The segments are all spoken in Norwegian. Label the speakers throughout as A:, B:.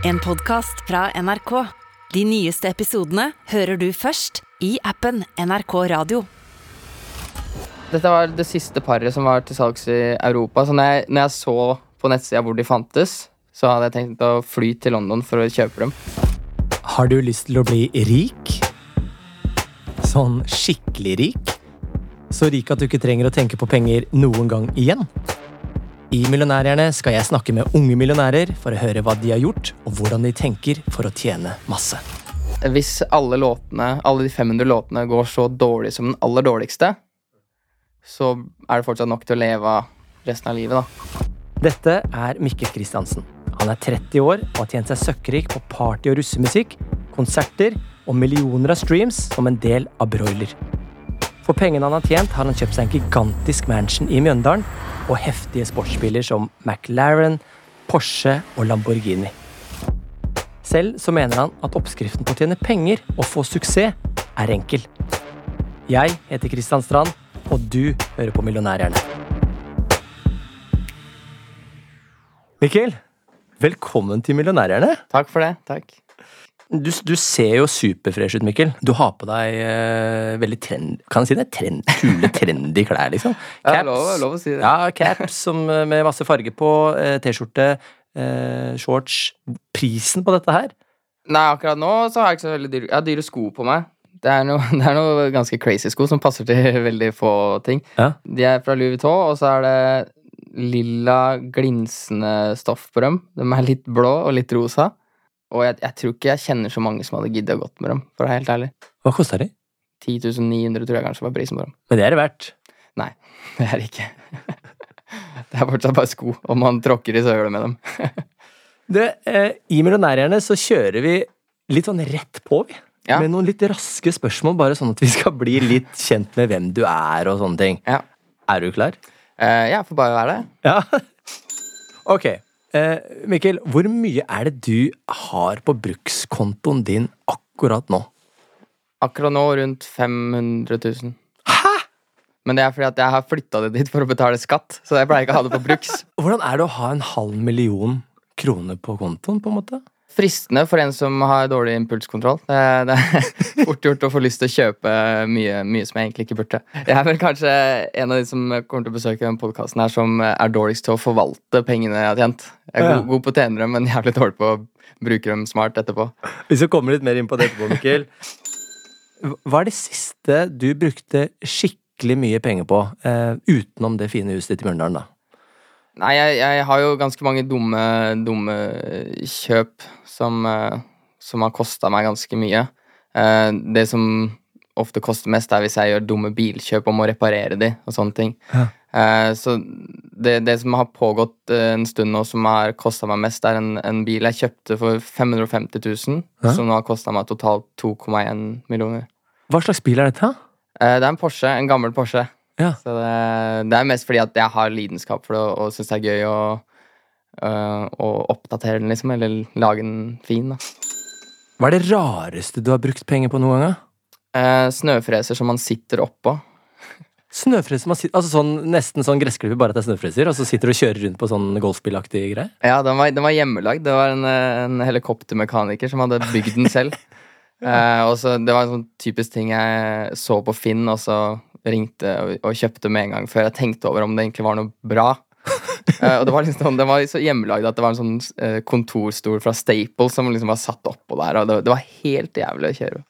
A: En podkast fra NRK. De nyeste episodene hører du først i appen NRK Radio.
B: Dette var det siste paret som var til salgs i Europa. Så når jeg, når jeg så på nettsida hvor de fantes, så hadde jeg tenkt å fly til London for å kjøpe dem.
C: Har du lyst til å bli rik? Sånn skikkelig rik? Så rik at du ikke trenger å tenke på penger noen gang igjen? I Millionærhjerne skal jeg snakke med unge millionærer for å høre hva de har gjort, og hvordan de tenker for å tjene masse.
B: Hvis alle låtene, alle de 500 låtene går så dårlig som den aller dårligste, så er det fortsatt nok til å leve av resten av livet, da.
C: Dette er Mikkel Kristiansen. Han er 30 år og har tjent seg søkkrik på party- og russemusikk, konserter og millioner av streams som en del av Broiler. For pengene han har tjent, har han kjøpt seg en gigantisk mansion i Mjøndalen og heftige sportsbiler som McLaren, Porsche og Lamborghini. Selv så mener han at oppskriften på å tjene penger og få suksess er enkel. Jeg heter Kristian Strand, og du hører på Millionærhjerne. Mikkel, velkommen til Millionærhjerne.
B: Takk for det. Takk.
C: Du, du ser jo superfresh ut, Mikkel. Du har på deg uh, veldig trend... Kan jeg si det? Trend, kule, trendy klær, liksom.
B: Ja, lov, lov å si det.
C: Ja, caps som, eh, med masse farge på, uh, T-skjorte, uh, shorts. Prisen på dette her?
B: Nei, akkurat nå så har jeg ikke så veldig dyre Jeg har dyre sko på meg. Det er noe, det er noe ganske crazy sko som passer til veldig få ting.
C: Ja.
B: De er fra Louis Vuitton, og så er det lilla, glinsende stoff på dem. De er litt blå og litt rosa. Og jeg, jeg tror ikke jeg kjenner så mange som hadde giddet å gått med dem, for å være helt ærlig.
C: Hva kosta de?
B: 10 900 tror jeg kanskje var prisen på dem.
C: Men det er det verdt.
B: Nei, det er det ikke. Det er fortsatt bare sko, og man tråkker i søla med dem.
C: du, eh, I Millionærhjerne så kjører vi litt sånn rett på, vi.
B: Ja.
C: Med noen litt raske spørsmål, bare sånn at vi skal bli litt kjent med hvem du er og sånne ting.
B: Ja,
C: Er du klar?
B: Eh, ja, får bare være det.
C: Ja. Ok. Eh, Mikkel, hvor mye er det du har på brukskontoen din akkurat nå?
B: Akkurat nå rundt 500 000. Hæ?! Men det er fordi at jeg har flytta det dit for å betale skatt, så jeg pleier ikke å ha det på bruks.
C: Hvordan er det å ha en halv million kroner på kontoen, på en måte?
B: Fristende for en som har dårlig impulskontroll. Det, det er fort gjort å få lyst til å kjøpe mye, mye som jeg egentlig ikke burde. Jeg er vel kanskje en av de som kommer til å besøke den podkasten her, som er dårligst til å forvalte pengene jeg har tjent. Jeg er god, god på å tjene dem, men jævlig dårlig på å bruke dem smart etterpå.
C: Vi skal komme litt mer inn på det etterpå, Mikkel. Hva er det siste du brukte skikkelig mye penger på, eh, utenom det fine huset ditt i Mjøndalen, da?
B: Nei, jeg, jeg har jo ganske mange dumme, dumme kjøp som, eh, som har kosta meg ganske mye. Eh, Det som ofte koster mest, er hvis jeg gjør dumme bilkjøp og må reparere de, og sånne ting.
C: Ja.
B: Eh, Så det, det som har pågått en stund nå, som har kosta meg mest, er en, en bil jeg kjøpte for 550 000,
C: Ja.
B: som nå har kosta meg totalt 2,1 millioner.
C: Hva slags bil er dette?
B: Det er en Porsche, en gammel Porsche.
C: Ja.
B: Så det, det er mest fordi at jeg har lidenskap for det og, og syns det er gøy å, øh, å oppdatere den, liksom. Eller lage den fin, da.
C: Hva er det rareste du har brukt penger på noen gang?
B: Eh, snøfreser som man sitter oppå.
C: Snøfreser altså sånn, Nesten sånn gressklipper, bare at det er snøfreser, og så sitter du og kjører rundt på sånn golfbilaktig greie?
B: Ja, den var, den var hjemmelagd. Det var en, en helikoptermekaniker som hadde bygd den selv. Eh, og så Det var en sånn typisk ting jeg så på Finn, og så ringte og, kjøpte med en gang før jeg tenkte over om det egentlig var noe bra. uh, og det var liksom, sånn, Den var så hjemmelagd at det var en sånn uh, kontorstol fra Staples som liksom var satt oppå der. Og det, det var helt jævlig å kjøre.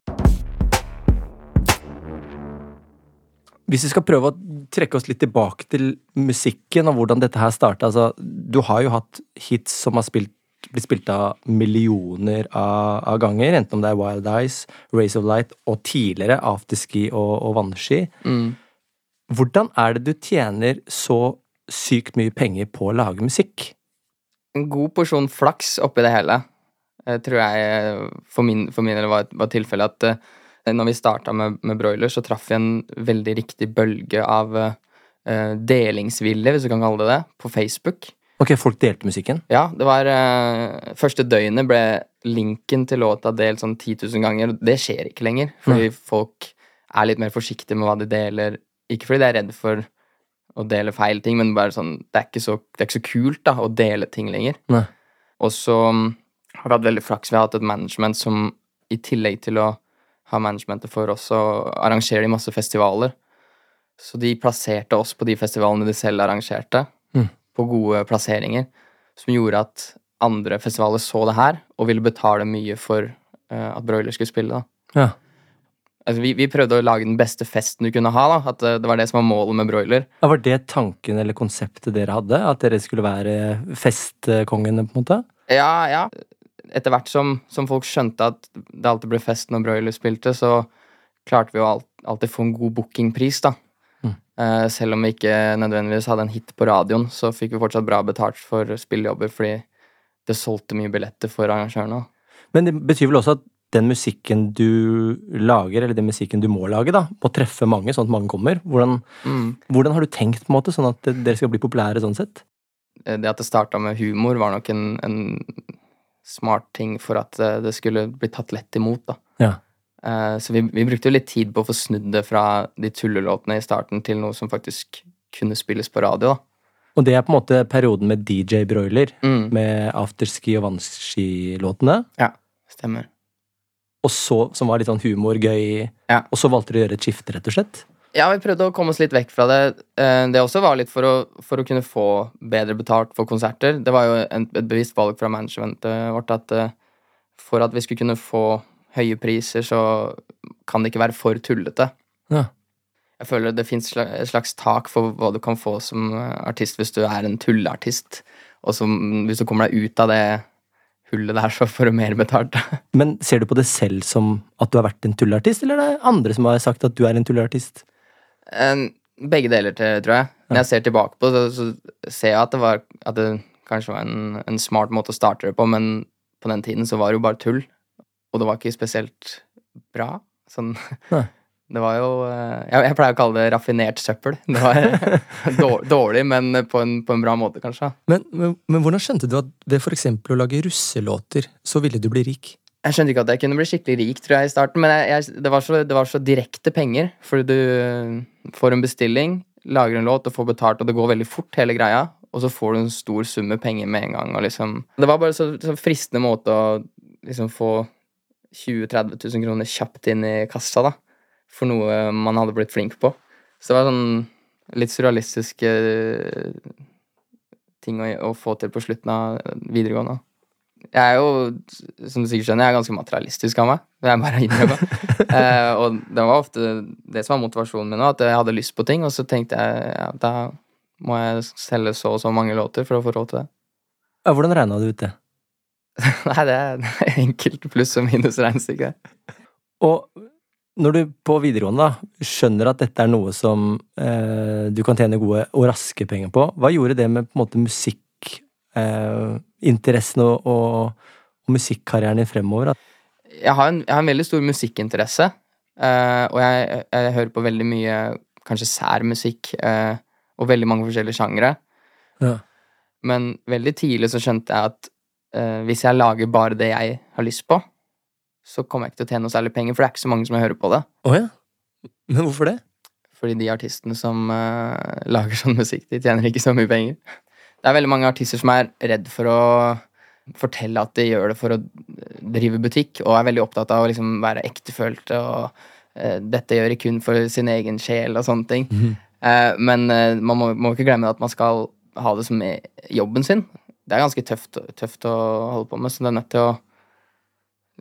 C: Hvis vi skal prøve å trekke oss litt tilbake til musikken og hvordan dette her starta altså, Du har jo hatt hits som har spilt, blitt spilt av millioner av, av ganger, enten om det er Wild Eyes, Race of Light og tidligere Afterski og, og Vannski.
B: Mm.
C: Hvordan er det du tjener så sykt mye penger på å lage musikk?
B: En god porsjon flaks oppi det hele. Jeg tror jeg eh, for min, for min del var, var tilfellet at uh, når vi starta med, med broiler, så traff vi en veldig riktig bølge av uh, delingsvilje, hvis du kan kalle det det, på Facebook.
C: Ok, folk delte musikken.
B: Ja, det var uh, Første døgnet ble linken til låta delt sånn 10 000 ganger. Det skjer ikke lenger, fordi folk er litt mer forsiktige med hva de deler. Ikke fordi de er redd for å dele feil ting, men bare sånn Det er ikke så, det er ikke så kult da, å dele ting lenger.
C: Nei.
B: Og så mm, har vi hatt veldig flaks. Vi har hatt et management som i tillegg til å ha managementet for oss, så arrangerer de masse festivaler. Så de plasserte oss på de festivalene de selv arrangerte,
C: Mm.
B: På gode plasseringer, som gjorde at andre festivaler så det her og ville betale mye for uh, at Broiler skulle spille. da.
C: Ja.
B: Altså, vi, vi prøvde å lage den beste festen du kunne ha. da, At eh, det var det som var målet med Broiler.
C: Ja, Var det tanken eller konseptet dere hadde? At dere skulle være festkongene, på en måte?
B: Ja, ja. Etter hvert som, som folk skjønte at det alltid ble fest når Broiler spilte, så klarte vi å alt, alltid få en god bookingpris, da.
C: Mm.
B: Eh, selv om vi ikke nødvendigvis hadde en hit på radioen, så fikk vi fortsatt bra betalt for spillejobber fordi det solgte mye billetter for arrangørene.
C: Men det betyr vel også at den musikken du lager, eller den musikken du må lage, da, må treffe mange, sånn at mange kommer. Hvordan,
B: Mm.
C: hvordan har du tenkt, på en måte, sånn at dere skal bli populære sånn sett?
B: Eh, Det at det starta med humor, var nok en, en smart ting for at eh, det skulle bli tatt lett imot, da.
C: Ja.
B: Eh, Så vi, vi brukte jo litt tid på å få snudd det fra de tullelåtene i starten til noe som faktisk kunne spilles på radio, da.
C: Og det er på en måte perioden med DJ Broiler,
B: Mm.
C: med afterski og vannski-låtene.
B: Stemmer.
C: Og så, som var litt sånn humor, gøy.
B: Ja.
C: Og så valgte dere å gjøre et skifte, rett og slett.
B: Ja, vi prøvde å komme oss litt vekk fra det. Eh, Det også var litt for å, for å kunne få bedre betalt for konserter. Det var jo et bevisst valg fra managementet vårt at eh, for at vi skulle kunne få høye priser, så kan det ikke være for tullete.
C: Ja.
B: Jeg føler det fins et slags tak for hva du kan få som artist hvis du er en tulleartist. Og som, hvis du kommer deg ut av det hullet der, så får du mer betalt.
C: Men ser du på det selv som at du har vært en tulleartist, eller er det andre som har sagt at du er en tulleartist?
B: En, begge deler, tror jeg. Når jeg ser tilbake på det, så, så ser jeg at det, var, at det kanskje var en, en smart måte å starte det på, men på den tiden så var det jo bare tull. Og det var ikke spesielt bra. Sånn
C: Nei.
B: Det var jo eh, jeg, pleier å kalle det raffinert søppel. Det var dårlig, men på en, på en bra måte, kanskje.
D: Men, men, men hvordan skjønte du at ved eksempel å lage russelåter, så ville du bli rik?
B: Jeg skjønte ikke at jeg kunne bli skikkelig rik, tror jeg, i starten, men jeg, jeg, det, var så, det var så direkte penger. Fordi du eh, får en bestilling, lager en låt og får betalt, og det går veldig fort, hele greia. Og så får du en stor sum med penger med en gang. Og liksom, det var bare så, så fristende måte å liksom få 20 000-30 000 kroner kjapt inn i kassa, da. For noe man hadde blitt flink på. Så det var sånn litt surrealistisk eh, ting å, å få til på slutten av videregående. Jeg er jo, som du sikkert skjønner, jeg er ganske materialistisk av meg. Det er bare å innrømme. eh, og det var ofte det som var motivasjonen min òg, at jeg hadde lyst på ting, og så tenkte jeg ja, da må jeg selge så og så mange låter for å få råd til det.
C: Ja, hvordan regna du ut det?
B: Nei, det er enkelt pluss- og minusregnestykke.
C: Og når du på videregående da, skjønner at dette er noe som eh, du kan tjene gode og raske penger på, hva gjorde det med på musikkinteressen og, og, og musikkarrieren din fremover?
B: Jeg har en, jeg har en veldig stor musikkinteresse, eh, og jeg, jeg hører på veldig mye kanskje sær musikk, eh, og veldig mange forskjellige sjangre.
C: Ja.
B: Men veldig tidlig så skjønte jeg at eh, hvis jeg lager bare det jeg har lyst på, så kommer jeg ikke til å tjene noe særlig penger, for det er ikke så mange som hører på det.
D: Oh, ja? Men hvorfor det?
B: Fordi de artistene som uh, lager sånn musikk, de tjener ikke så mye penger. Det er veldig mange artister som er redd for å fortelle at de gjør det for å drive butikk, og er veldig opptatt av å liksom være ektefølte og uh, dette gjør de kun for sin egen sjel og sånne ting. Eh, men eh, man må, må ikke glemme at man skal ha det som jobben sin. Det er ganske tøft, tøft å holde på med, så det er nødt til å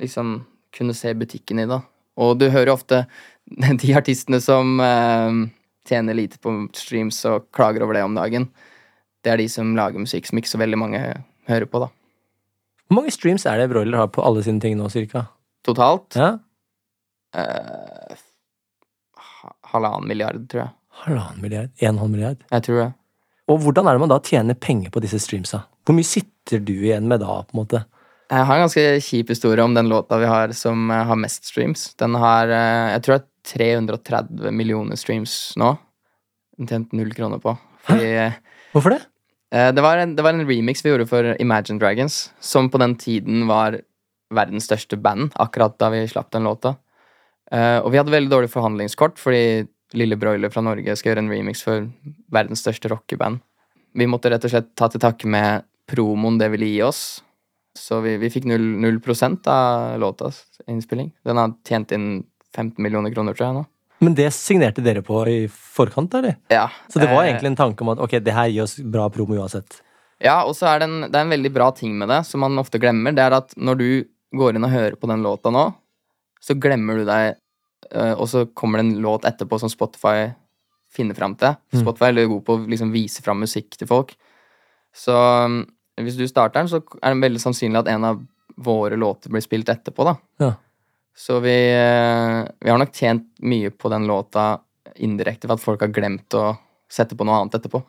B: liksom kunne se butikken i det. Og du hører ofte de artistene som eh, tjener lite på streams og klager over det om dagen. Det er de som lager musikk som ikke så veldig mange hører på, da.
C: Hvor mange streams er det Broiler har på alle sine ting nå, cirka?
B: Totalt
C: Ja?
B: eh, halvannen milliard, tror jeg.
C: Halvannen milliard? En halv milliard?
B: Jeg tror det.
C: Og hvordan er det man da tjener penger på disse streamsa? Hvor mye sitter du igjen med da, på en måte?
B: Jeg har en ganske kjip historie om den låta vi har som eh, har mest streams. Den har eh, jeg tror det er 330 millioner streams nå. Den tjente null kroner på. Fordi eh,
C: Hvorfor det?
B: Det var, en, det var en remix vi gjorde for Imagine Dragons, som på den tiden var verdens største band, akkurat da vi slapp den låta. Og vi hadde veldig dårlig forhandlingskort, fordi Lille Broiler fra Norge skal gjøre en remix for verdens største rockeband. Vi måtte rett og slett ta til takke med promoen det ville gi oss. Så vi, vi fikk null, prosent av låtas innspilling. Den har tjent inn 15 millioner kroner, tror jeg nå.
C: Men det signerte dere på i forkant, eller?
B: Ja.
C: Så det var
B: eh,
C: egentlig en tanke om at ok, det her gir oss bra promo uansett.
B: Ja, og så er det, en, det er en veldig bra ting med det, som man ofte glemmer. Det er at når du går inn og hører på den låta nå, så glemmer du deg eh, Og så kommer det en låt etterpå som Spotify finner fram til.
C: Mm.
B: Spotify er god på å liksom vise fram musikk til folk. Så hvis du starter den, så er det veldig sannsynlig at en av våre låter blir spilt etterpå, da.
C: Ja.
B: Så vi, eh, vi har nok tjent mye på den låta indirekte for at folk har glemt å sette på noe annet etterpå.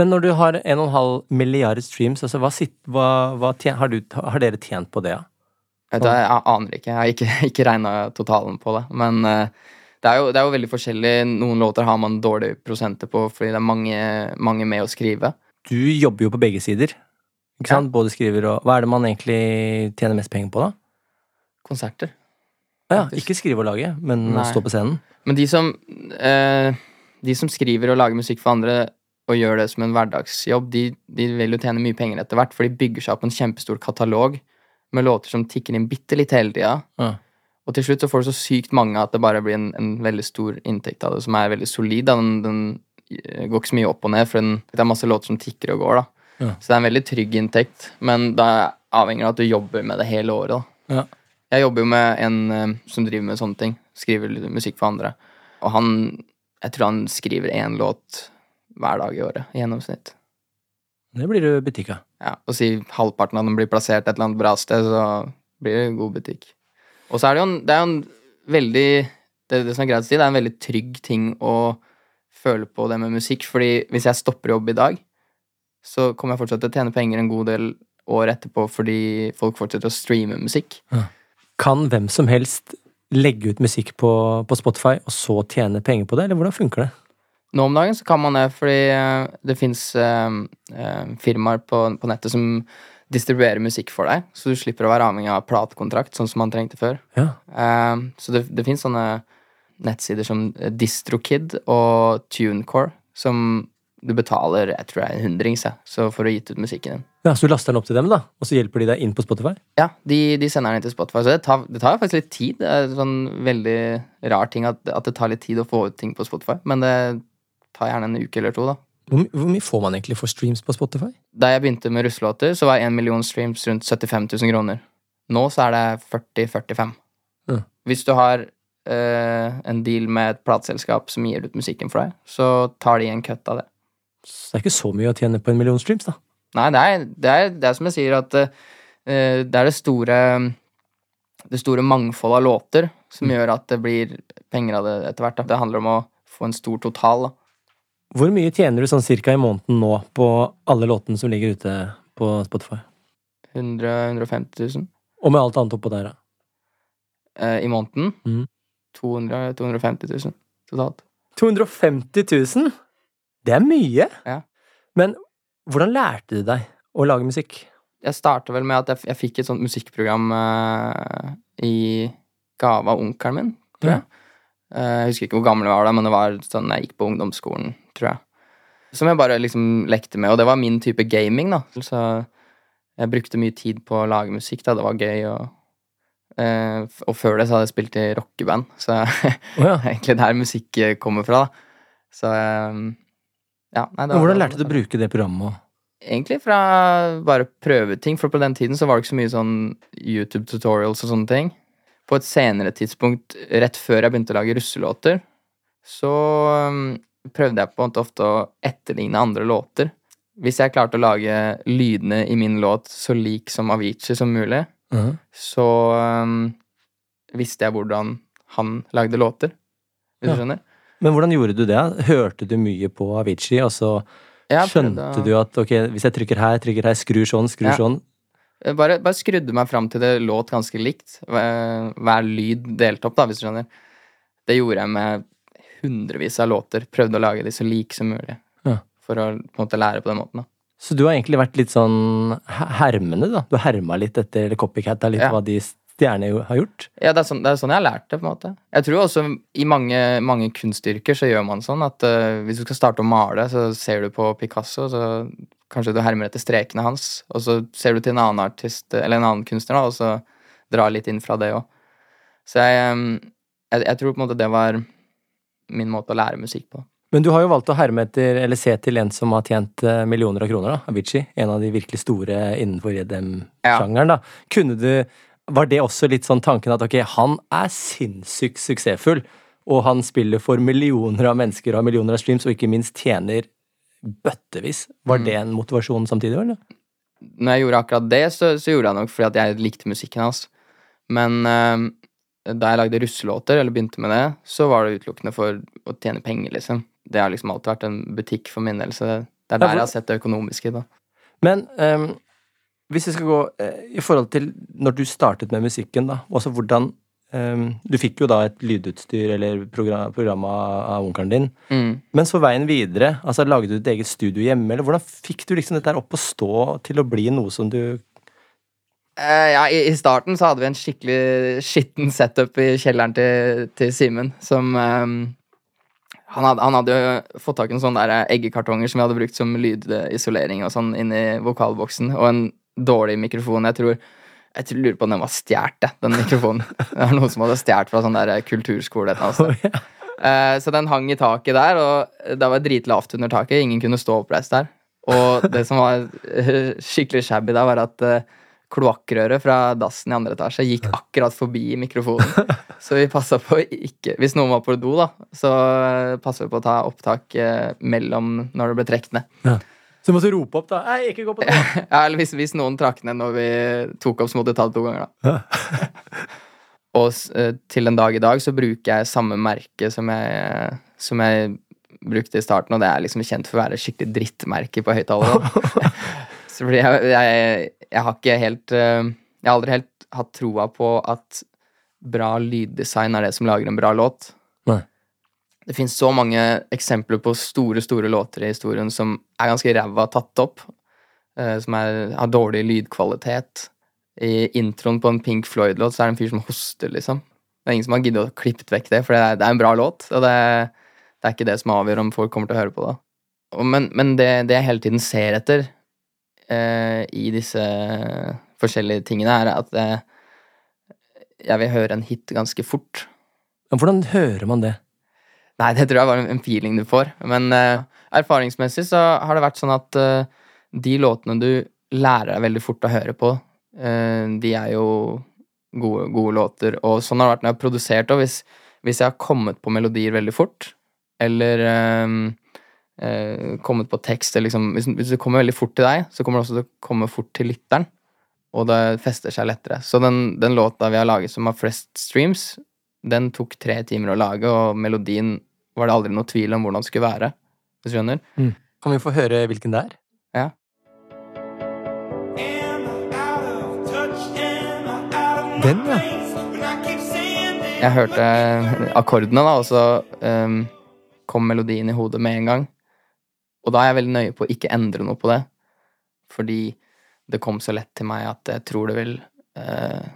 C: Men når du har 1,5 milliard streams, altså hva, hva, hva tjen, har, du, har dere tjent på det? Ja?
B: Vet jeg, jeg aner ikke. Jeg har ikke, ikke regna totalen på det. Men eh, det, er jo, det er jo veldig forskjellig. Noen låter har man dårlige prosenter på fordi det er mange, mange med å skrive.
C: Du jobber jo på begge sider. Ikke sant? Både skriver og Hva er det man egentlig tjener mest penger på, da?
B: Konserter.
C: Ja,
B: ja.
C: ikke skrive og lage, men
B: Nei.
C: stå på scenen.
B: Men de som, eh, de som skriver og lager musikk for andre og gjør det som en hverdagsjobb, de, de vil jo tjene mye penger etter hvert, for de bygger seg opp en kjempestor katalog med låter som tikker inn bitte litt hele tida.
C: Ja.
B: Og til slutt så får du så sykt mange at det bare blir en, en veldig stor inntekt av det, som er veldig solid. Den, den går ikke så mye opp og ned, for den, det er masse låter som tikker og går. da.
C: Ja.
B: Så det er en veldig trygg inntekt, men da avhenger det av at du jobber med det hele året. da.
C: Ja.
B: Jeg jobber jo med en eh, som driver med sånne ting. Skriver litt musikk for andre. Og han Jeg tror han skriver én låt hver dag i året i gjennomsnitt.
C: Det blir det butikk av.
B: Ja, Og si halvparten av dem blir plassert et eller annet bra sted, så blir det god butikk. Og så er det jo en, det er jo en veldig det, det som er greit å si, det er en veldig trygg ting å føle på det med musikk. Fordi hvis jeg stopper jobb i dag, så kommer jeg fortsatt til å tjene penger en god del år etterpå fordi folk fortsetter å streame musikk.
C: Kan hvem som helst legge ut musikk på, på Spotify, og så tjene penger på det, eller hvordan funker det?
B: Nå om dagen så kan man det, fordi eh, det fins firmaer på, på nettet som distribuerer musikk for deg, så du slipper å være avhengig av platekontrakt, sånn som man trengte før.
C: Ja.
B: Eh, så det, det fins sånne nettsider som DistroKid og TuneCore, som du betaler jeg tror det er en hundrings så for å gi ut musikken din.
C: ja, Så du laster den opp til dem, da, og så hjelper de deg inn på Spotify?
B: Ja, de, de sender den inn til Spotify, så det tar, det tar faktisk litt tid. Det er en sånn veldig rar ting at, at det tar litt tid å få ut ting på Spotify, men det tar gjerne en uke eller to, da.
D: Hvor, hvor mye får man egentlig for streams på Spotify?
B: Da jeg begynte med russelåter, så var en million streams rundt 75 000 kroner. Nå så er det 40-45.
C: Mm.
B: Hvis du har en deal med et plateselskap som gir ut musikken for deg, så tar de en cut av det.
C: Så det er ikke så mye å tjene på en million streams, da.
B: Nei, det er, det er, det er som jeg sier, at uh, det er det store Det store mangfoldet av låter som gjør at det blir penger av det etter hvert. Da. Det handler om å få en stor total. Da.
C: Hvor mye tjener du sånn cirka i måneden nå på alle låtene som ligger ute på Spotify?
B: 100 150 000
C: Og med alt annet oppå der, da?
B: eh, i måneden.
C: Mhm.
B: 200 250 000 totalt.
C: 250 000? Det er mye.
B: Ja.
C: Men hvordan lærte du deg å lage musikk?
B: Jeg starta vel med at jeg, jeg fikk et sånt musikkprogram uh, i gave av onkelen min, tror jeg. Eh, jeg husker ikke hvor gammel jeg var da, men det var sånn jeg gikk på ungdomsskolen, tror jeg. Som jeg bare liksom lekte med, og det var min type gaming, da. Så jeg brukte mye tid på å lage musikk, da. Det var gøy, og eh, f- Og før det så hadde jeg spilt i rockeband, så
C: oh, ja.
B: egentlig der musikk kommer fra, da. Så um, ja. Nei, det var-
C: hvordan lærte du å bruke det programmet? og-
B: Egentlig fra bare prøve ting, for på den tiden så var det ikke så mye sånn YouTube tutorials og sånne ting. På et senere tidspunkt, rett før jeg begynte å lage russelåter, så um, prøvde jeg på en måte ofte å etterligne andre låter. Hvis jeg klarte å lage lydene i min låt så lik som Avicii som mulig,
C: Mhm.
B: så um, visste jeg hvordan han lagde låter. Hvis
C: Ja.
B: du skjønner?
C: Men hvordan gjorde du det? Hørte du mye på Avicii, og så
B: Jeg
C: skjønte
B: å-
C: du at ok, hvis jeg trykker her, trykker her, skrur sånn, skrur
B: Ja.
C: sånn
B: Bare, bare skrudde meg fram til det låt ganske likt. Hver lyd delte opp, da, hvis du skjønner. Det gjorde jeg med hundrevis av låter. Prøvde å lage de så like som mulig.
C: Ja.
B: For å på en måte lære på den måten. da.
C: Så du har egentlig vært litt sånn hermende, da? Du herma litt etter, eller copycatta litt
B: Ja.
C: hva de s- stjerne har gjort.
B: Ja, det er, sånn, det er sånn jeg har lært det. på en måte. Jeg tror også i mange, mange kunstyrker så gjør man sånn at uh, hvis du skal starte å male, så ser du på Picasso, så kanskje du hermer etter strekene hans, og så ser du til en annen artist, eller en annen kunstner, da, og så drar litt inn fra det òg. Så jeg, um, jeg, jeg tror på en måte det var min måte å lære musikk på.
C: Men du har jo valgt å herme etter, eller se til en som har tjent eh, millioner av kroner, da. Avicii. En av de virkelig store innenfor EDM-sjangeren, da. Kunne du Var det også litt sånn tanken at ok, han er sinnssykt suksessfull, og han spiller for millioner av mennesker og har millioner av streams, og ikke minst tjener bøttevis. Var
B: Mm.
C: det en motivasjon samtidig, eller?
B: Når jeg gjorde akkurat det, så, så gjorde jeg nok fordi at jeg likte musikken hans. Men øh, da jeg lagde russelåter, eller begynte med det, så var det utelukkende for å tjene penger, liksom. Det har liksom alltid vært en butikk for min del, så det, er
C: Ja,
B: der
C: for-
B: jeg har sett det økonomiske, da.
C: Men um, hvis vi skal gå uh, i forhold til når du startet med musikken, da, også hvordan um, Du fikk jo da et lydutstyr eller program, program av, onkelen din.
B: Mm.
C: Men så veien videre, altså lagde du ditt eget studio hjemme, eller hvordan fikk du liksom dette her opp å stå til å bli noe som du
B: Eh, ja, i, starten så hadde vi en skikkelig skitten setup i kjelleren til, til Simen, som ehm, han, hadde, han hadde jo fått tak i noen sånne eggekartonger som vi hadde brukt som lydisolering og sånn inni vokalboksen, og en dårlig mikrofon. Jeg tror jeg tror, lurer på om den var stjålet, den mikrofonen. Det var noen som hadde stjålet fra sånn der kulturskole. et eller annet sted. Eh, så den hang i taket der, og det var dritlavt under taket. Ingen kunne stå oppreist der. Og det som var eh, skikkelig shabby da, var at eh, kloakkrøret fra dassen i andre etasje gikk akkurat forbi mikrofonen. Så vi passa på ikke Hvis noen var på do, da, så passa vi på å ta opptak eh, mellom når det ble trukket ned.
C: Så du måtte rope opp, da. Nei, ikke gå på do!
B: Ja, eller hvis, hvis noen trakk ned når vi tok opp, så måtte vi ta det to ganger, da. Og eh, til en dag i dag så bruker jeg samme merke som jeg, som jeg brukte i starten, og det er liksom kjent for å være skikkelig drittmerke på høyttalere. Så fordi jeg, jeg, jeg har ikke helt eh, Jeg har aldri helt hatt troa på at bra lyddesign er det som lager en bra låt.
C: Nei.
B: Det finnes så mange eksempler på store, store låter i historien som er ganske ræva tatt opp. eh, som er, har dårlig lydkvalitet. I introen på en Pink Floyd-låt så er det en fyr som hoster, liksom. Det er ingen som har giddet å klippe vekk det, for det er, det er en bra låt. Og det, det er ikke det som avgjør om folk kommer til å høre på det. Men men det, det jeg hele tiden ser etter i disse forskjellige tingene, er at eh, jeg vil høre en hit ganske fort.
C: Men hvordan hører man det?
B: Nei, det tror jeg var en feeling du får. Men eh, erfaringsmessig så har det vært sånn at eh, de låtene du lærer deg veldig fort å høre på, eh, de er jo gode, gode låter. Og sånn har det vært når jeg har produsert òg. Hvis, hvis jeg har kommet på melodier veldig fort, eller eh, eh, kommet på tekst eller liksom, hvis, hvis det kommer veldig fort til deg, så kommer det også til å komme fort til lytteren. Og det fester seg lettere. Så den, den låta vi har laget som har flest streams, den tok tre timer å lage, og melodien var det aldri noe tvil om hvordan det skulle være. Hvis du skjønner?
C: Kan vi få høre hvilken det er?
D: Den, ja.
B: Jeg hørte akkordene, da, og så um, kom melodien i hodet med en gang. Og da er jeg veldig nøye på å ikke endre noe på det, fordi det kom så lett til meg at jeg tror det vil eh,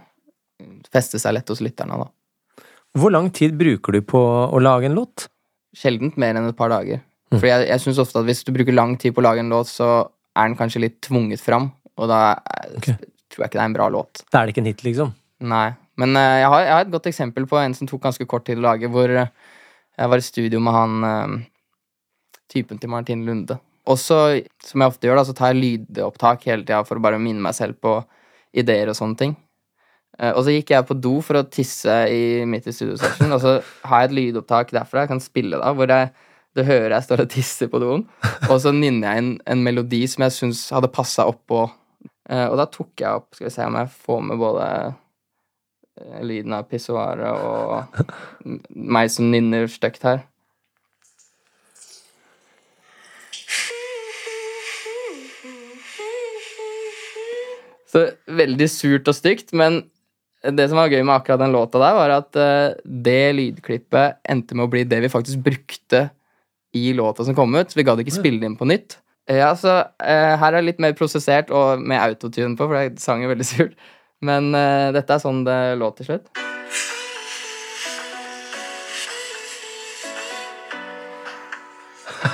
B: feste seg lett hos lytterne. da.
C: Hvor lang tid bruker du på å lage en låt?
B: Sjeldent mer enn et par dager.
C: Mm.
B: For jeg, jeg synes ofte at hvis du bruker lang tid på å lage en låt, så er den kanskje litt tvunget fram, og da
C: okay.
B: Tror jeg ikke det er en bra låt.
C: Da er det ikke en hit, liksom.
B: Nei. Men eh, jeg, har, jeg har et godt eksempel på en som tok ganske kort tid å lage, hvor eh, jeg var i studio med han eh, typen til Martin Lunde. Også, som jeg ofte gjør, da, så tar jeg lydopptak hele tida for å bare minne meg selv på ideer og sånne ting. Eh, og så gikk jeg på do for å tisse i, midt i studiosession, og så har jeg et lydopptak derfra jeg kan spille da, hvor jeg, du hører jeg står og tisser på doen, og så nynner jeg inn en melodi som jeg syns hadde passa oppå. Eh, og da tok jeg opp Skal vi se om jeg får med både eh, lyden av pissoaret og meg som nynner stygt her. Så veldig surt og stygt, men det som var gøy med akkurat den låta der, var at uh, det lydklippet endte med å bli det vi faktisk brukte i låta som kom ut. Så Vi gadd ikke spille det inn på nytt. Ja, så uh, Her er det litt mer prosessert og med autotune på, for det sang er veldig surt. Men uh, dette er sånn det låt til slutt.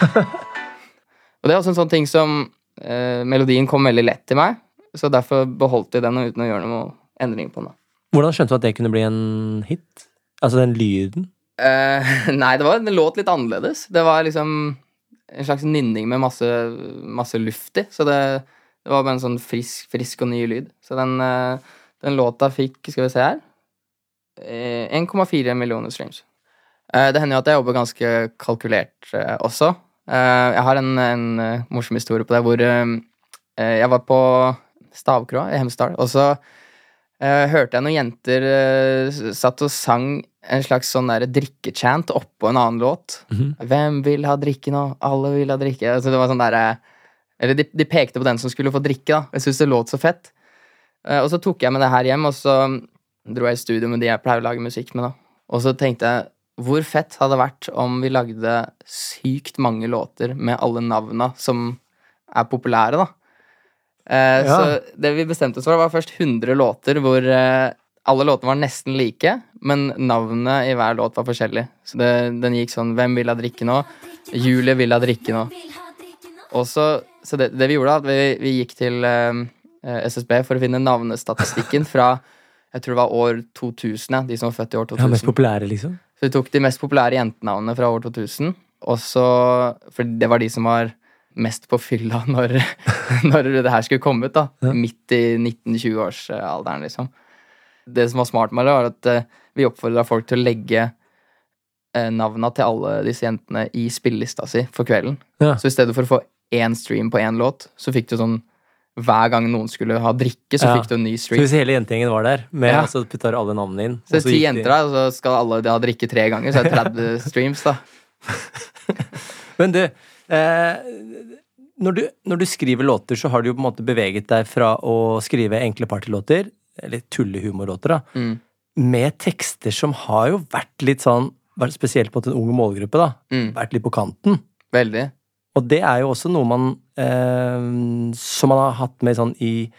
B: Og det er også en sånn ting som uh, Melodien kom veldig lett til meg, så derfor beholdt jeg den uten å gjøre noen endring på den.
C: Hvordan skjønte du at det kunne bli en hit? Altså den lyden?
B: Uh, nei, det var, det, låt litt annerledes. Det var liksom en slags nynning med masse, masse luft i. Så det, det var bare en sånn frisk, frisk og ny lyd. Så den, uh, den låta fikk, skal vi se her, eh, 1,4 millioner streams. Uh, det hender jo at jeg jobber ganske kalkulert eh, også. Eh, jeg har en, en eh, morsom historie på det hvor eh, eh, jeg var på Stavkroa i Hemsedal, og så eh, hørte jeg noen jenter eh, satt og sang en slags sånn der drikkechant oppå en annen låt.
C: Mhm.
B: Hvem vil ha drikke nå? Alle vil ha drikke. Altså, det var sånn der, eh, eller de, de pekte på den som skulle få drikke, da. Jeg syntes det låt så fett. Eh, og så tok jeg med det her hjem, og så dro jeg i studio med de jeg pleier å lage musikk med, da. Og så tenkte jeg hvor fett hadde det vært om vi lagde sykt mange låter med alle navna som er populære, da. Eh,
C: Ja.
B: Så det vi bestemte oss for, var først 100 låter hvor eh, alle låtene var nesten like, men navnet i hver låt var forskjellig. Så det, den gikk sånn Hvem vil ha drikke nå? Julie vil ha drikke nå. Og så, så det, det vi gjorde, da, at vi, vi gikk til eh, eh, SSB for å finne navnestatistikken fra jeg tror det var år 2000, ja, de som var født i år 2000.
C: Ja, mest populære, liksom?
B: Så vi tok de mest populære jentenavnene fra år 2000. Og så, For det var de som var mest på fylla når, når det her skulle komme ut. da
C: Ja.
B: Midt i 19-20-årsalderen, liksom. Det som var smart med det, var at eh, vi oppfordra folk til å legge uh, navna til alle disse jentene i spillelista si for kvelden.
C: Ja.
B: Så i stedet for å få én stream på én låt, så fikk du sånn hver gang noen skulle ha drikke, så
C: Ja.
B: fikk du en ny stream.
C: Så hvis hele jentegjengen var der, med,
B: Ja.
C: så putta alle navnene inn
B: Så det er ti jenter, da, og så skal alle ha drikke tre ganger, så er det 30 streams, da.
C: Men du, eh, når du, når du skriver låter, så har du jo på en måte beveget deg fra å skrive enkle partylåter, eller tullehumorlåter, da,
B: Mm.
C: med tekster som har jo vært litt sånn, spesielt mot en ung målgruppe, da,
B: Mm.
C: vært litt på kanten.
B: Veldig.
C: Og det er jo også noe man eh, Som man har hatt med sånn i,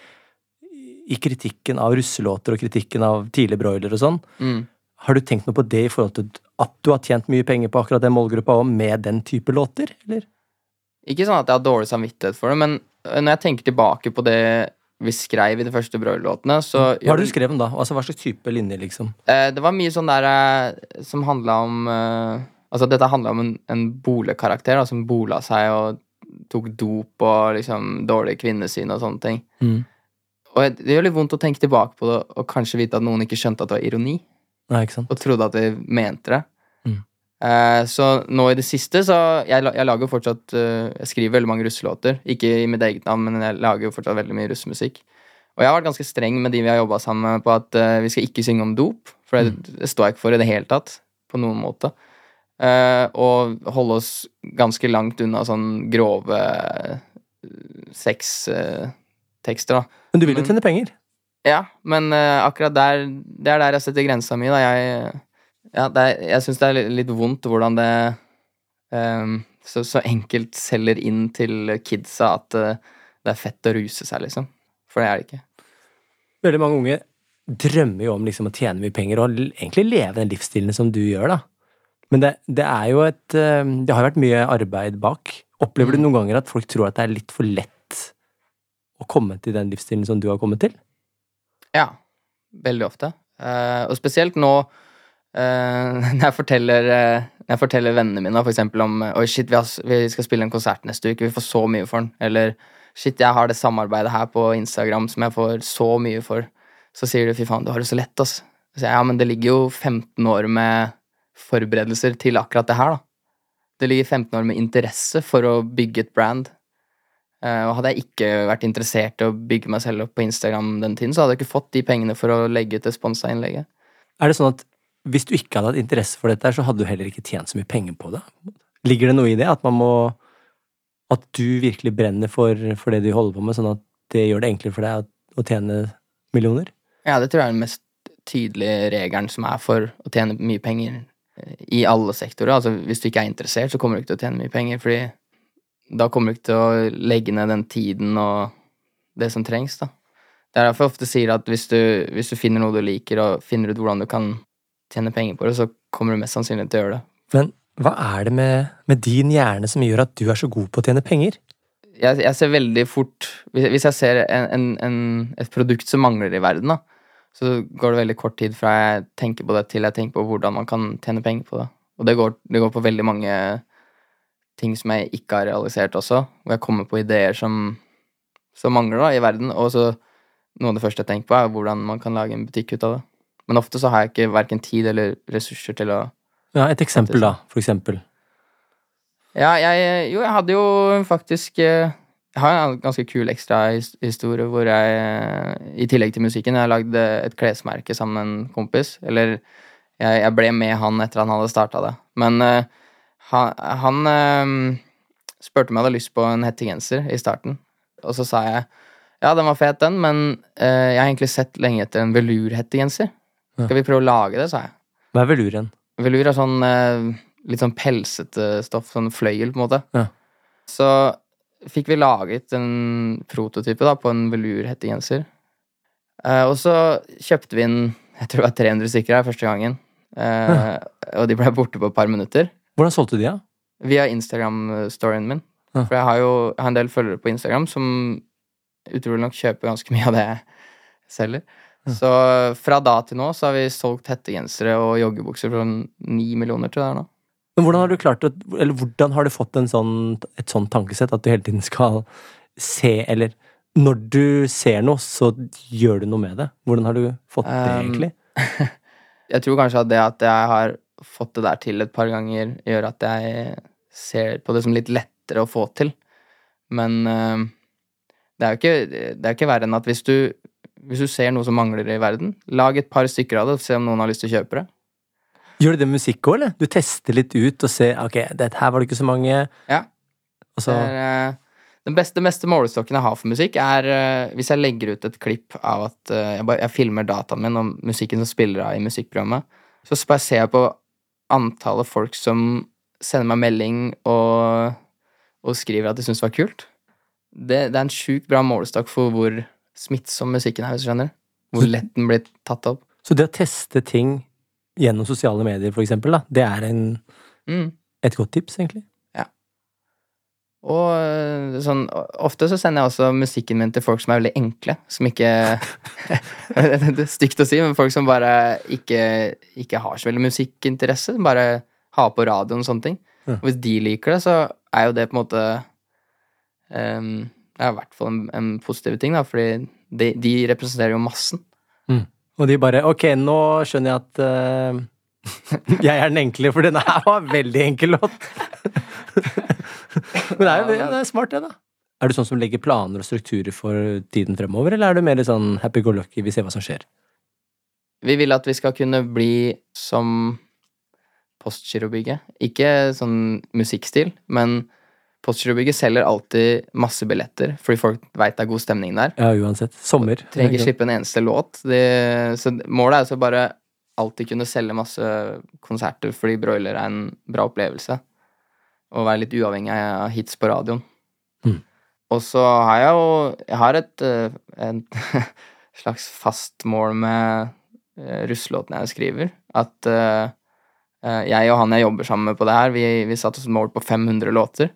C: i kritikken av russelåter og kritikken av tidlig broiler og sånn.
B: Mm.
C: Har du tenkt noe på det i forhold til at du har tjent mye penger på akkurat den målgruppa òg, med den type låter, eller?
B: Ikke sånn at jeg har dårlig samvittighet for det, men øh, når jeg tenker tilbake på det vi skrev i de første Broiler-låtene, så
C: Hva har du skrevet om da? Altså Hva slags type linjer, liksom?
B: Eh, Det var mye sånn der eh, som handla om eh, Altså, dette handla om en, en bolekarakter da, som bola seg og tok dop og liksom dårlig kvinnesyn og sånne ting.
C: Mm.
B: Og det gjør litt vondt å tenke tilbake på det og kanskje vite at noen ikke skjønte at det var ironi,
C: Nei, ikke sant?
B: og trodde at de mente det.
C: Mm.
B: Eh, så nå i det siste så Jeg, jeg lager jo fortsatt eh, Jeg skriver veldig mange russelåter. Ikke i mitt eget navn, men jeg lager jo fortsatt veldig mye russemusikk. Og jeg har vært ganske streng med de vi har jobba sammen med, på at eh, vi skal ikke synge om dop. For det, det står jeg ikke for i det hele tatt. På noen måte. Og holde oss ganske langt unna sånn grove sextekster, da.
C: Men du vil jo tjene penger.
B: Ja, men akkurat der Det er der jeg setter grensa mi, da. Jeg, ja, det er, jeg syns det er litt, vondt hvordan det um, så, så enkelt selger inn til kidsa at uh, det er fett å ruse seg, liksom. For det er det ikke.
C: Veldig mange unge drømmer jo om liksom å tjene mye penger og egentlig leve den livsstilen som du gjør, da. Men det, det er jo et eh, Det har vært mye arbeid bak. Opplever du
B: Mm.
C: noen ganger at folk tror at det er litt for lett å komme til den livsstilen som du har kommet til?
B: Ja, veldig ofte. Eh, og spesielt nå når, jeg forteller, eh, når jeg forteller vennene mine eksempel om Oi, shit, vi, har, vi skal spille en konsert neste uke, vi får så mye for den. Eller shit, jeg har det samarbeidet her på Instagram som jeg får så mye for. Så sier de fy faen, du har det så lett, ass. Så jeg, ja, men det ligger jo 15 år med forberedelser til akkurat det her, da. Det ligger 15 år med interesse for å bygge et brand. Eh, og hadde jeg ikke vært interessert i å bygge meg selv opp på Instagram den tiden, så hadde jeg ikke fått de pengene for å legge ut det sponsa innlegget.
C: Er det sånn at hvis du ikke hadde hatt interesse for dette, så hadde du heller ikke tjent så mye penger på det? Ligger det noe i det? At man må At du virkelig brenner for, for det du holder på med, sånn at det gjør det enklere for deg å, å tjene millioner?
B: Ja, det tror jeg er den mest tydelige regelen som er for å tjene mye penger eh, i alle sektorer. Altså, hvis du ikke er interessert, så kommer du ikke til å tjene mye penger, fordi da kommer du ikke til å legge ned den tiden og det som trengs, da. Det er derfor jeg ofte sier at hvis du, hvis du finner noe du liker, og finner ut hvordan du kan tjene penger på det, så kommer du mest sannsynlig til å gjøre det.
C: Men hva er det med, med din hjerne som gjør at du er så god på å tjene penger?
B: Jeg, jeg ser veldig fort Hvis, hvis jeg ser en, en, en, et produkt som mangler i verden, da, så går det veldig kort tid fra jeg tenker på det, til jeg tenker på hvordan man kan tjene penger på det. Og det går, det går på veldig mange ting som jeg ikke har realisert også, hvor jeg kommer på ideer som, som mangler da, i verden. Og så noe av det første jeg tenker på, er hvordan man kan lage en butikk ut av det. Men ofte så har jeg ikke verken tid eller ressurser til å
C: Ja, Et eksempel, da. For eksempel.
B: Ja, jeg Jo, jeg hadde jo faktisk eh, Jeg har en ganske kul ekstra historie hvor jeg, i tillegg til musikken, jeg lagde et klesmerke sammen med en kompis. Eller jeg, jeg ble med han etter han hadde starta det. Men uh, han, han eh, spurte om jeg hadde lyst på en hettegenser i starten. Og så sa jeg ja, den var fet, den, men uh, jeg har egentlig sett lenge etter en velurhettegenser.
C: Ja.
B: Skal vi prøve å lage det, sa jeg.
C: Hva er veluren?
B: Velur er sånn eh, litt sånn pelsete stoff, sånn fløyel, på en måte.
C: Ja.
B: Så fikk vi laget en prototype da, på en velurhettegenser. Eh, og så kjøpte vi inn jeg tror det var 300 stykker her første gangen. Ja. og de ble borte på et par minutter.
C: Hvordan solgte du de, da?
B: Via Instagram-storyen min.
C: Ja.
B: For jeg har jo jeg har en del følgere på Instagram som utrolig nok kjøper ganske mye av det jeg selger.
C: Ja.
B: Så fra da til nå så har vi solgt hettegensere og joggebukser for sånn ni millioner, til jeg det er nå.
C: Men hvordan har du klart å Eller hvordan har du fått en sånn, et sånt tankesett at du hele tiden skal se Eller når du ser noe, så gjør du noe med det. Hvordan har du fått det,
B: Um,
C: egentlig?
B: Jeg tror kanskje at det at jeg har fått det der til et par ganger, gjør at jeg ser på det som litt lettere å få til. Men eh, det er jo ikke, det er ikke verre enn at hvis du, hvis du ser noe som mangler i verden, lag et par stykker av det, og se om noen har lyst til å kjøpe det.
C: Gjør du det med musikk òg, eller? Du tester litt ut og ser Ok, dette her var det ikke så mange.
B: Ja.
C: Så
B: er, eh, den beste, beste målestokken jeg har for musikk, er eh, hvis jeg legger ut et klipp av at eh, jeg, bare, jeg filmer dataen min og musikken som spiller av i musikkprogrammet, så bare ser jeg på antallet folk som sender meg melding og, og skriver at de syns det var kult. Det, det er en sjukt bra målestokk for hvor smittsom musikken er, hvis du skjønner. Hvor lett den blir tatt opp.
C: Så det å teste ting gjennom sosiale medier, for eksempel, da, det er en,
B: Mm.
C: et godt tips, egentlig.
B: Og øh, sånn, ofte så sender jeg også musikken min til folk som er veldig enkle. Som ikke Det er stygt å si, men folk som bare ikke, ikke har så veldig musikkinteresse. Som bare har på radioen og sånne ting.
C: Ja.
B: Og hvis de liker det, så er jo det på en måte um, Det er i hvert fall en, en positiv ting, da, fordi de, de representerer jo massen.
C: Og de bare Ok, nå skjønner jeg at uh, jeg er den enkle, for denne her var veldig enkel låt. Men det er jo ja, det er smart, det, da. Er du sånn som legger planer og strukturer for tiden fremover, eller er du mer sånn happy go lucky, vi ser hva som skjer?
B: Vi vil at vi skal kunne bli som Postgirobygget. Ikke sånn musikkstil, men Postgirobygget selger alltid masse billetter, fordi folk veit det er god stemning der.
C: Ja, uansett. Sommer.
B: Trenger ikke slippe en eneste låt. De, så målet er altså bare alltid kunne selge masse konserter fordi broiler er en bra opplevelse. Og være litt uavhengig av hits på radioen.
C: Mm.
B: Og så har jeg jo Jeg har et, eh, et slags fast mål med uh, russelåtene jeg skriver. At eh, eh, jeg og han jeg jobber sammen med på det her, vi, vi satte oss mål på 500 låter.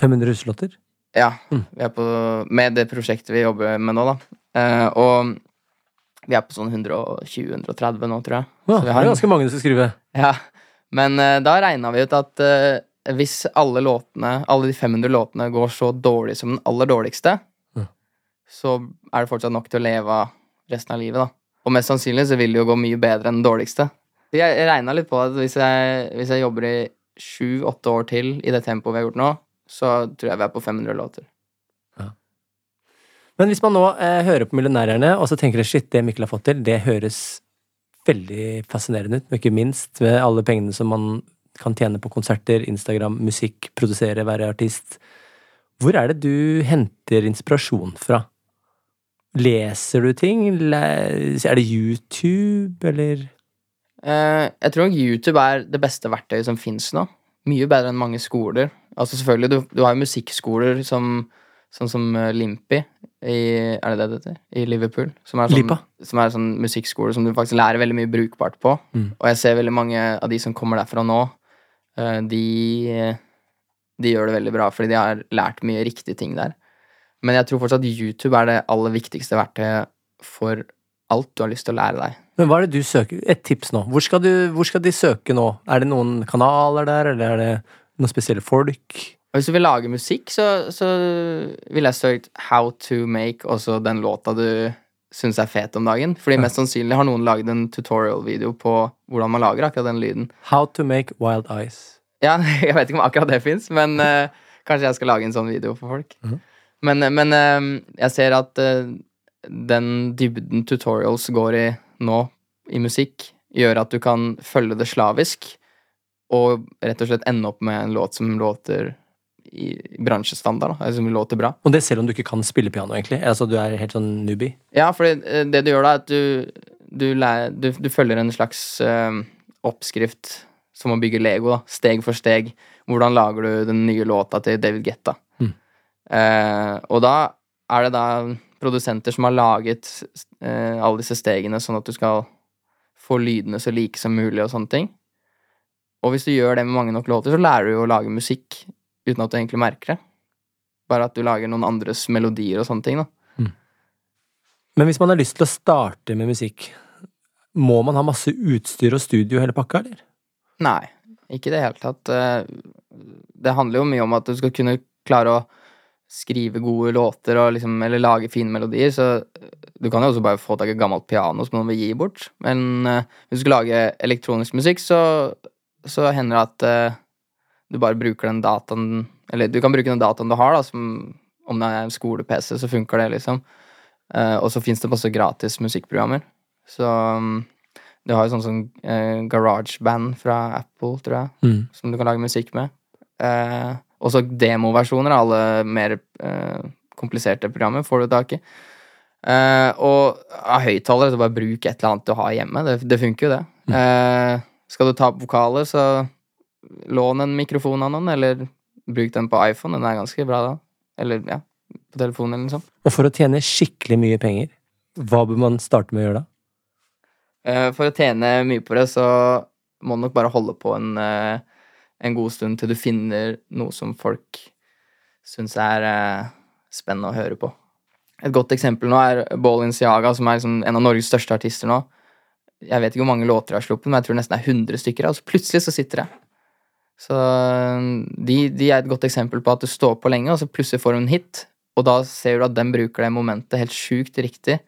C: 500 russelåter?
B: Ja,
C: Mm.
B: vi er på, med det prosjektet vi jobber med nå, da. Eh, og vi er på sånn 120-130 nå, tror jeg.
C: Ja,
B: Så vi
C: det er ganske mange du skal skrive.
B: Ja, Men eh, da regna vi ut at eh, hvis alle låtene, alle de 500 låtene går så dårlig som den aller dårligste,
C: mm.
B: så er det fortsatt nok til å leve av resten av livet, da. Og mest sannsynlig så vil det jo gå mye bedre enn den dårligste. Jeg regna litt på at hvis jeg, hvis jeg jobber i sju-åtte år til i det tempoet vi har gjort nå, så tror jeg vi er på 500 låter.
C: Men hvis man nå eh, hører på Millionærerne og så tenker shit, det Mikkel har fått til, det høres veldig fascinerende ut, og ikke minst med alle pengene som man kan tjene på konserter, Instagram, musikk, produsere, være artist. Hvor er det du henter inspirasjon fra? Leser du ting? Er det YouTube, eller
B: Eh, jeg tror nok YouTube er det beste verktøyet som fins nå. Mye bedre enn mange skoler. Altså selvfølgelig, du, du har jo musikkskoler som, Sånn som uh, Limpi i Er det det det heter? I Liverpool. Som er sånn,
C: Lipa?
B: Som er sånn musikkskole som du faktisk lærer veldig mye brukbart på.
C: Mm.
B: Og jeg ser veldig mange av de som kommer derfra nå, eh, de De gjør det veldig bra fordi de har lært mye riktige ting der. Men jeg tror fortsatt YouTube er det aller viktigste verktøyet for alt du har lyst til å lære deg.
C: Men hva er det du søker? Et tips nå. Hvor skal, du, hvor skal de søke nå? Er det noen kanaler der, eller er det noen spesielle folk?
B: Hvis du vil lage musikk, så, så vil jeg søkt 'How to make' også den låta du syns er fet om dagen. Fordi mest sannsynlig har noen laget en tutorial-video på hvordan man lager akkurat den lyden.
C: How to make wild eyes.
B: Ja, jeg vet ikke om akkurat det fins, men uh, kanskje jeg skal lage en sånn video for folk.
C: Mhm.
B: Men, eh, men uh, jeg ser at uh, den dybden tutorials går i nå i musikk, gjør at du kan følge det slavisk, og rett og slett ende opp med en låt som låter i bransjestandard, da, som låter bra.
C: Og det selv om du ikke kan spille piano, egentlig? Altså du er helt sånn newbie?
B: Ja, for det, det du gjør da, er at du, du, lærer, du, du følger en slags øh, oppskrift som å bygge Lego, da. Steg for steg. Hvordan lager du den nye låta til David Getta?
C: Mm.
B: Eh, og da er det da produsenter som har laget eh, alle disse stegene sånn at du skal få lydene så like som mulig og sånne ting. Og hvis du gjør det med mange nok låter, så lærer du jo å lage musikk uten at du egentlig merker det. Bare at du lager noen andres melodier og sånne ting, da.
C: Men hvis man har lyst til å starte med musikk, må man ha masse utstyr og studio hele pakka, eller?
B: Nei, ikke i det hele tatt. Eh, Det handler jo mye om at du skal kunne klare å skrive gode låter og liksom, eller lage fine melodier, så du kan jo også bare få tak i gammelt piano som noen vil gi bort. Men eh, hvis du skal lage elektronisk musikk, så, så hender det at uh, du bare bruker den dataen Eller du kan bruke den dataen du har, da, som om det er en skole-PC, så funker det, liksom. Uh, og så fins det masse gratis musikkprogrammer. Så um, du har jo sånn som uh, GarageBand fra Apple, tror jeg,
C: Mm.
B: som du kan lage musikk med. Eh, også demoversjoner av alle mer uh, kompliserte programmer får du tak i. Uh, og av høyttalere, så bare bruk et eller annet du har hjemme. Det, det funker jo, det. Eh, skal du ta opp vokaler, så lån en mikrofon av noen, eller bruk den på iPhone. Den er ganske bra da. Eller ja, på telefonen eller noe sånt.
C: Og for å tjene skikkelig mye penger, hva bør man starte med å gjøre da?
B: Eh, for å tjene mye på det, så må du nok bare holde på en, eh, en god stund til du finner noe som folk syns er eh, spennende å høre på. Et godt eksempel nå er Balenciaga, som er liksom en av Norges største artister nå. Jeg vet ikke hvor mange låter jeg har sluppet, men jeg tror nesten det er 100 stykker. Og så plutselig så sitter det. Så eh, de, de er et godt eksempel på at du står på lenge, og så plutselig får du en hit. Og da ser du at den bruker det momentet helt sjukt riktig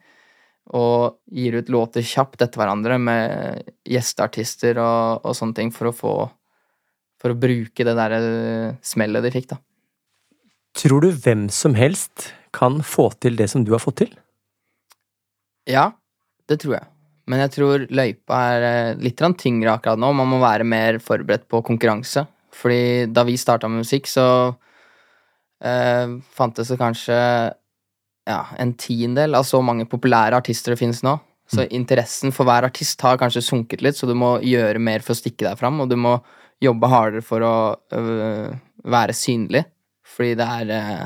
B: og gir ut låter kjapt etter hverandre med gjesteartister og, og sånne ting for å få For å bruke det derre smellet de fikk, da.
C: Tror du hvem som helst kan få til det som du har fått til?
B: Ja, det tror jeg. Men jeg tror løypa er eh, litt tyngre akkurat nå. Man må være mer forberedt på konkurranse. Fordi da vi starta med musikk, så eh, fantes det kanskje ja, en tiendedel av så mange populære artister det finnes nå. Så interessen for hver artist har kanskje sunket litt, så du må gjøre mer for å stikke deg fram, og du må jobbe hardere for å øh, være synlig. Fordi det er øh,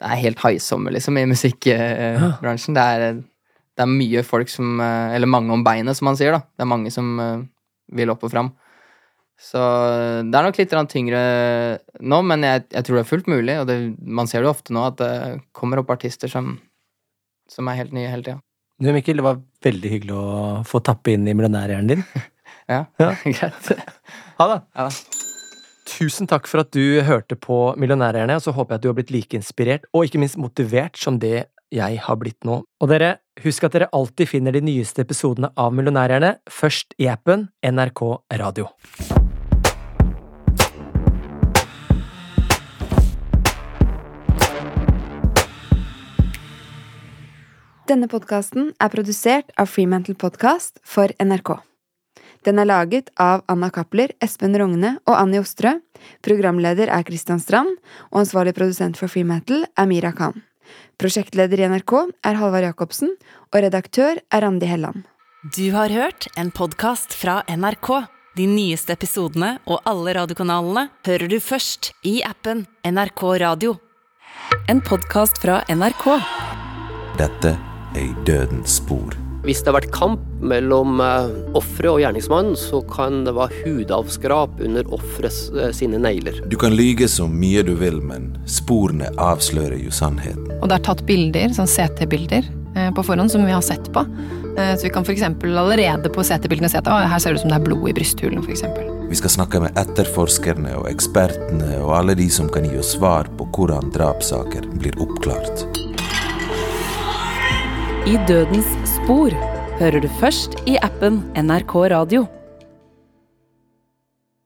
B: Det er helt haisommer, liksom, i musikkbransjen. Det, er, det er mye folk som øh, Eller mange om beinet, som man sier, da. Det er mange som øh, vil opp og fram. Så det er nok litt tyngre nå, men jeg, jeg tror det er fullt mulig. Og det, man ser det ofte nå, at det kommer opp artister som, som er helt nye hele tida.
C: Du, Mikkel, det var veldig hyggelig å få tappe inn i millionærhjernen din.
B: Ja,
C: Ja.
B: greit.
C: Ha det!
B: Ja da.
C: Tusen takk for at du hørte på Millionærhjerne, og så håper jeg at du har blitt like inspirert, og ikke minst motivert som det jeg har blitt nå. Og dere, husk at dere alltid finner de nyeste episodene av Millionærerne først i appen NRK Radio.
E: Denne podkasten er produsert av Freemantle Podcast for NRK. Den er laget av Anna Cappler, Espen Rogne og Anni Ostrø. Programleder er Christian Strand, og ansvarlig produsent for Freemantle er Mira Khan. Prosjektleder i NRK er Halvard Jacobsen, og redaktør er Randi Helland.
A: Du har hørt en podkast fra NRK. De nyeste episodene og alle radiokanalene hører du først i appen NRK Radio. En podkast fra NRK.
F: Dette er I dødens spor.
G: Hvis det har vært kamp mellom eh, offeret og gjerningsmannen, så kan det være hudavskrap under offerets eh, sine negler.
F: Du kan lyge så mye du vil, men sporene avslører jo sannheten.
H: Og det er tatt bilder, sånn CT-bilder, eh, på forhånd som vi har sett på. Eh, Så vi kan f.eks. allerede på CT-bildene se at her ser det ut som det er blod i brysthulen, f.eks.
F: Vi skal snakke med etterforskerne og ekspertene og alle de som kan gi oss svar på hvordan drapssaker blir oppklart.
A: I dødens spor hører du først i appen NRK Radio.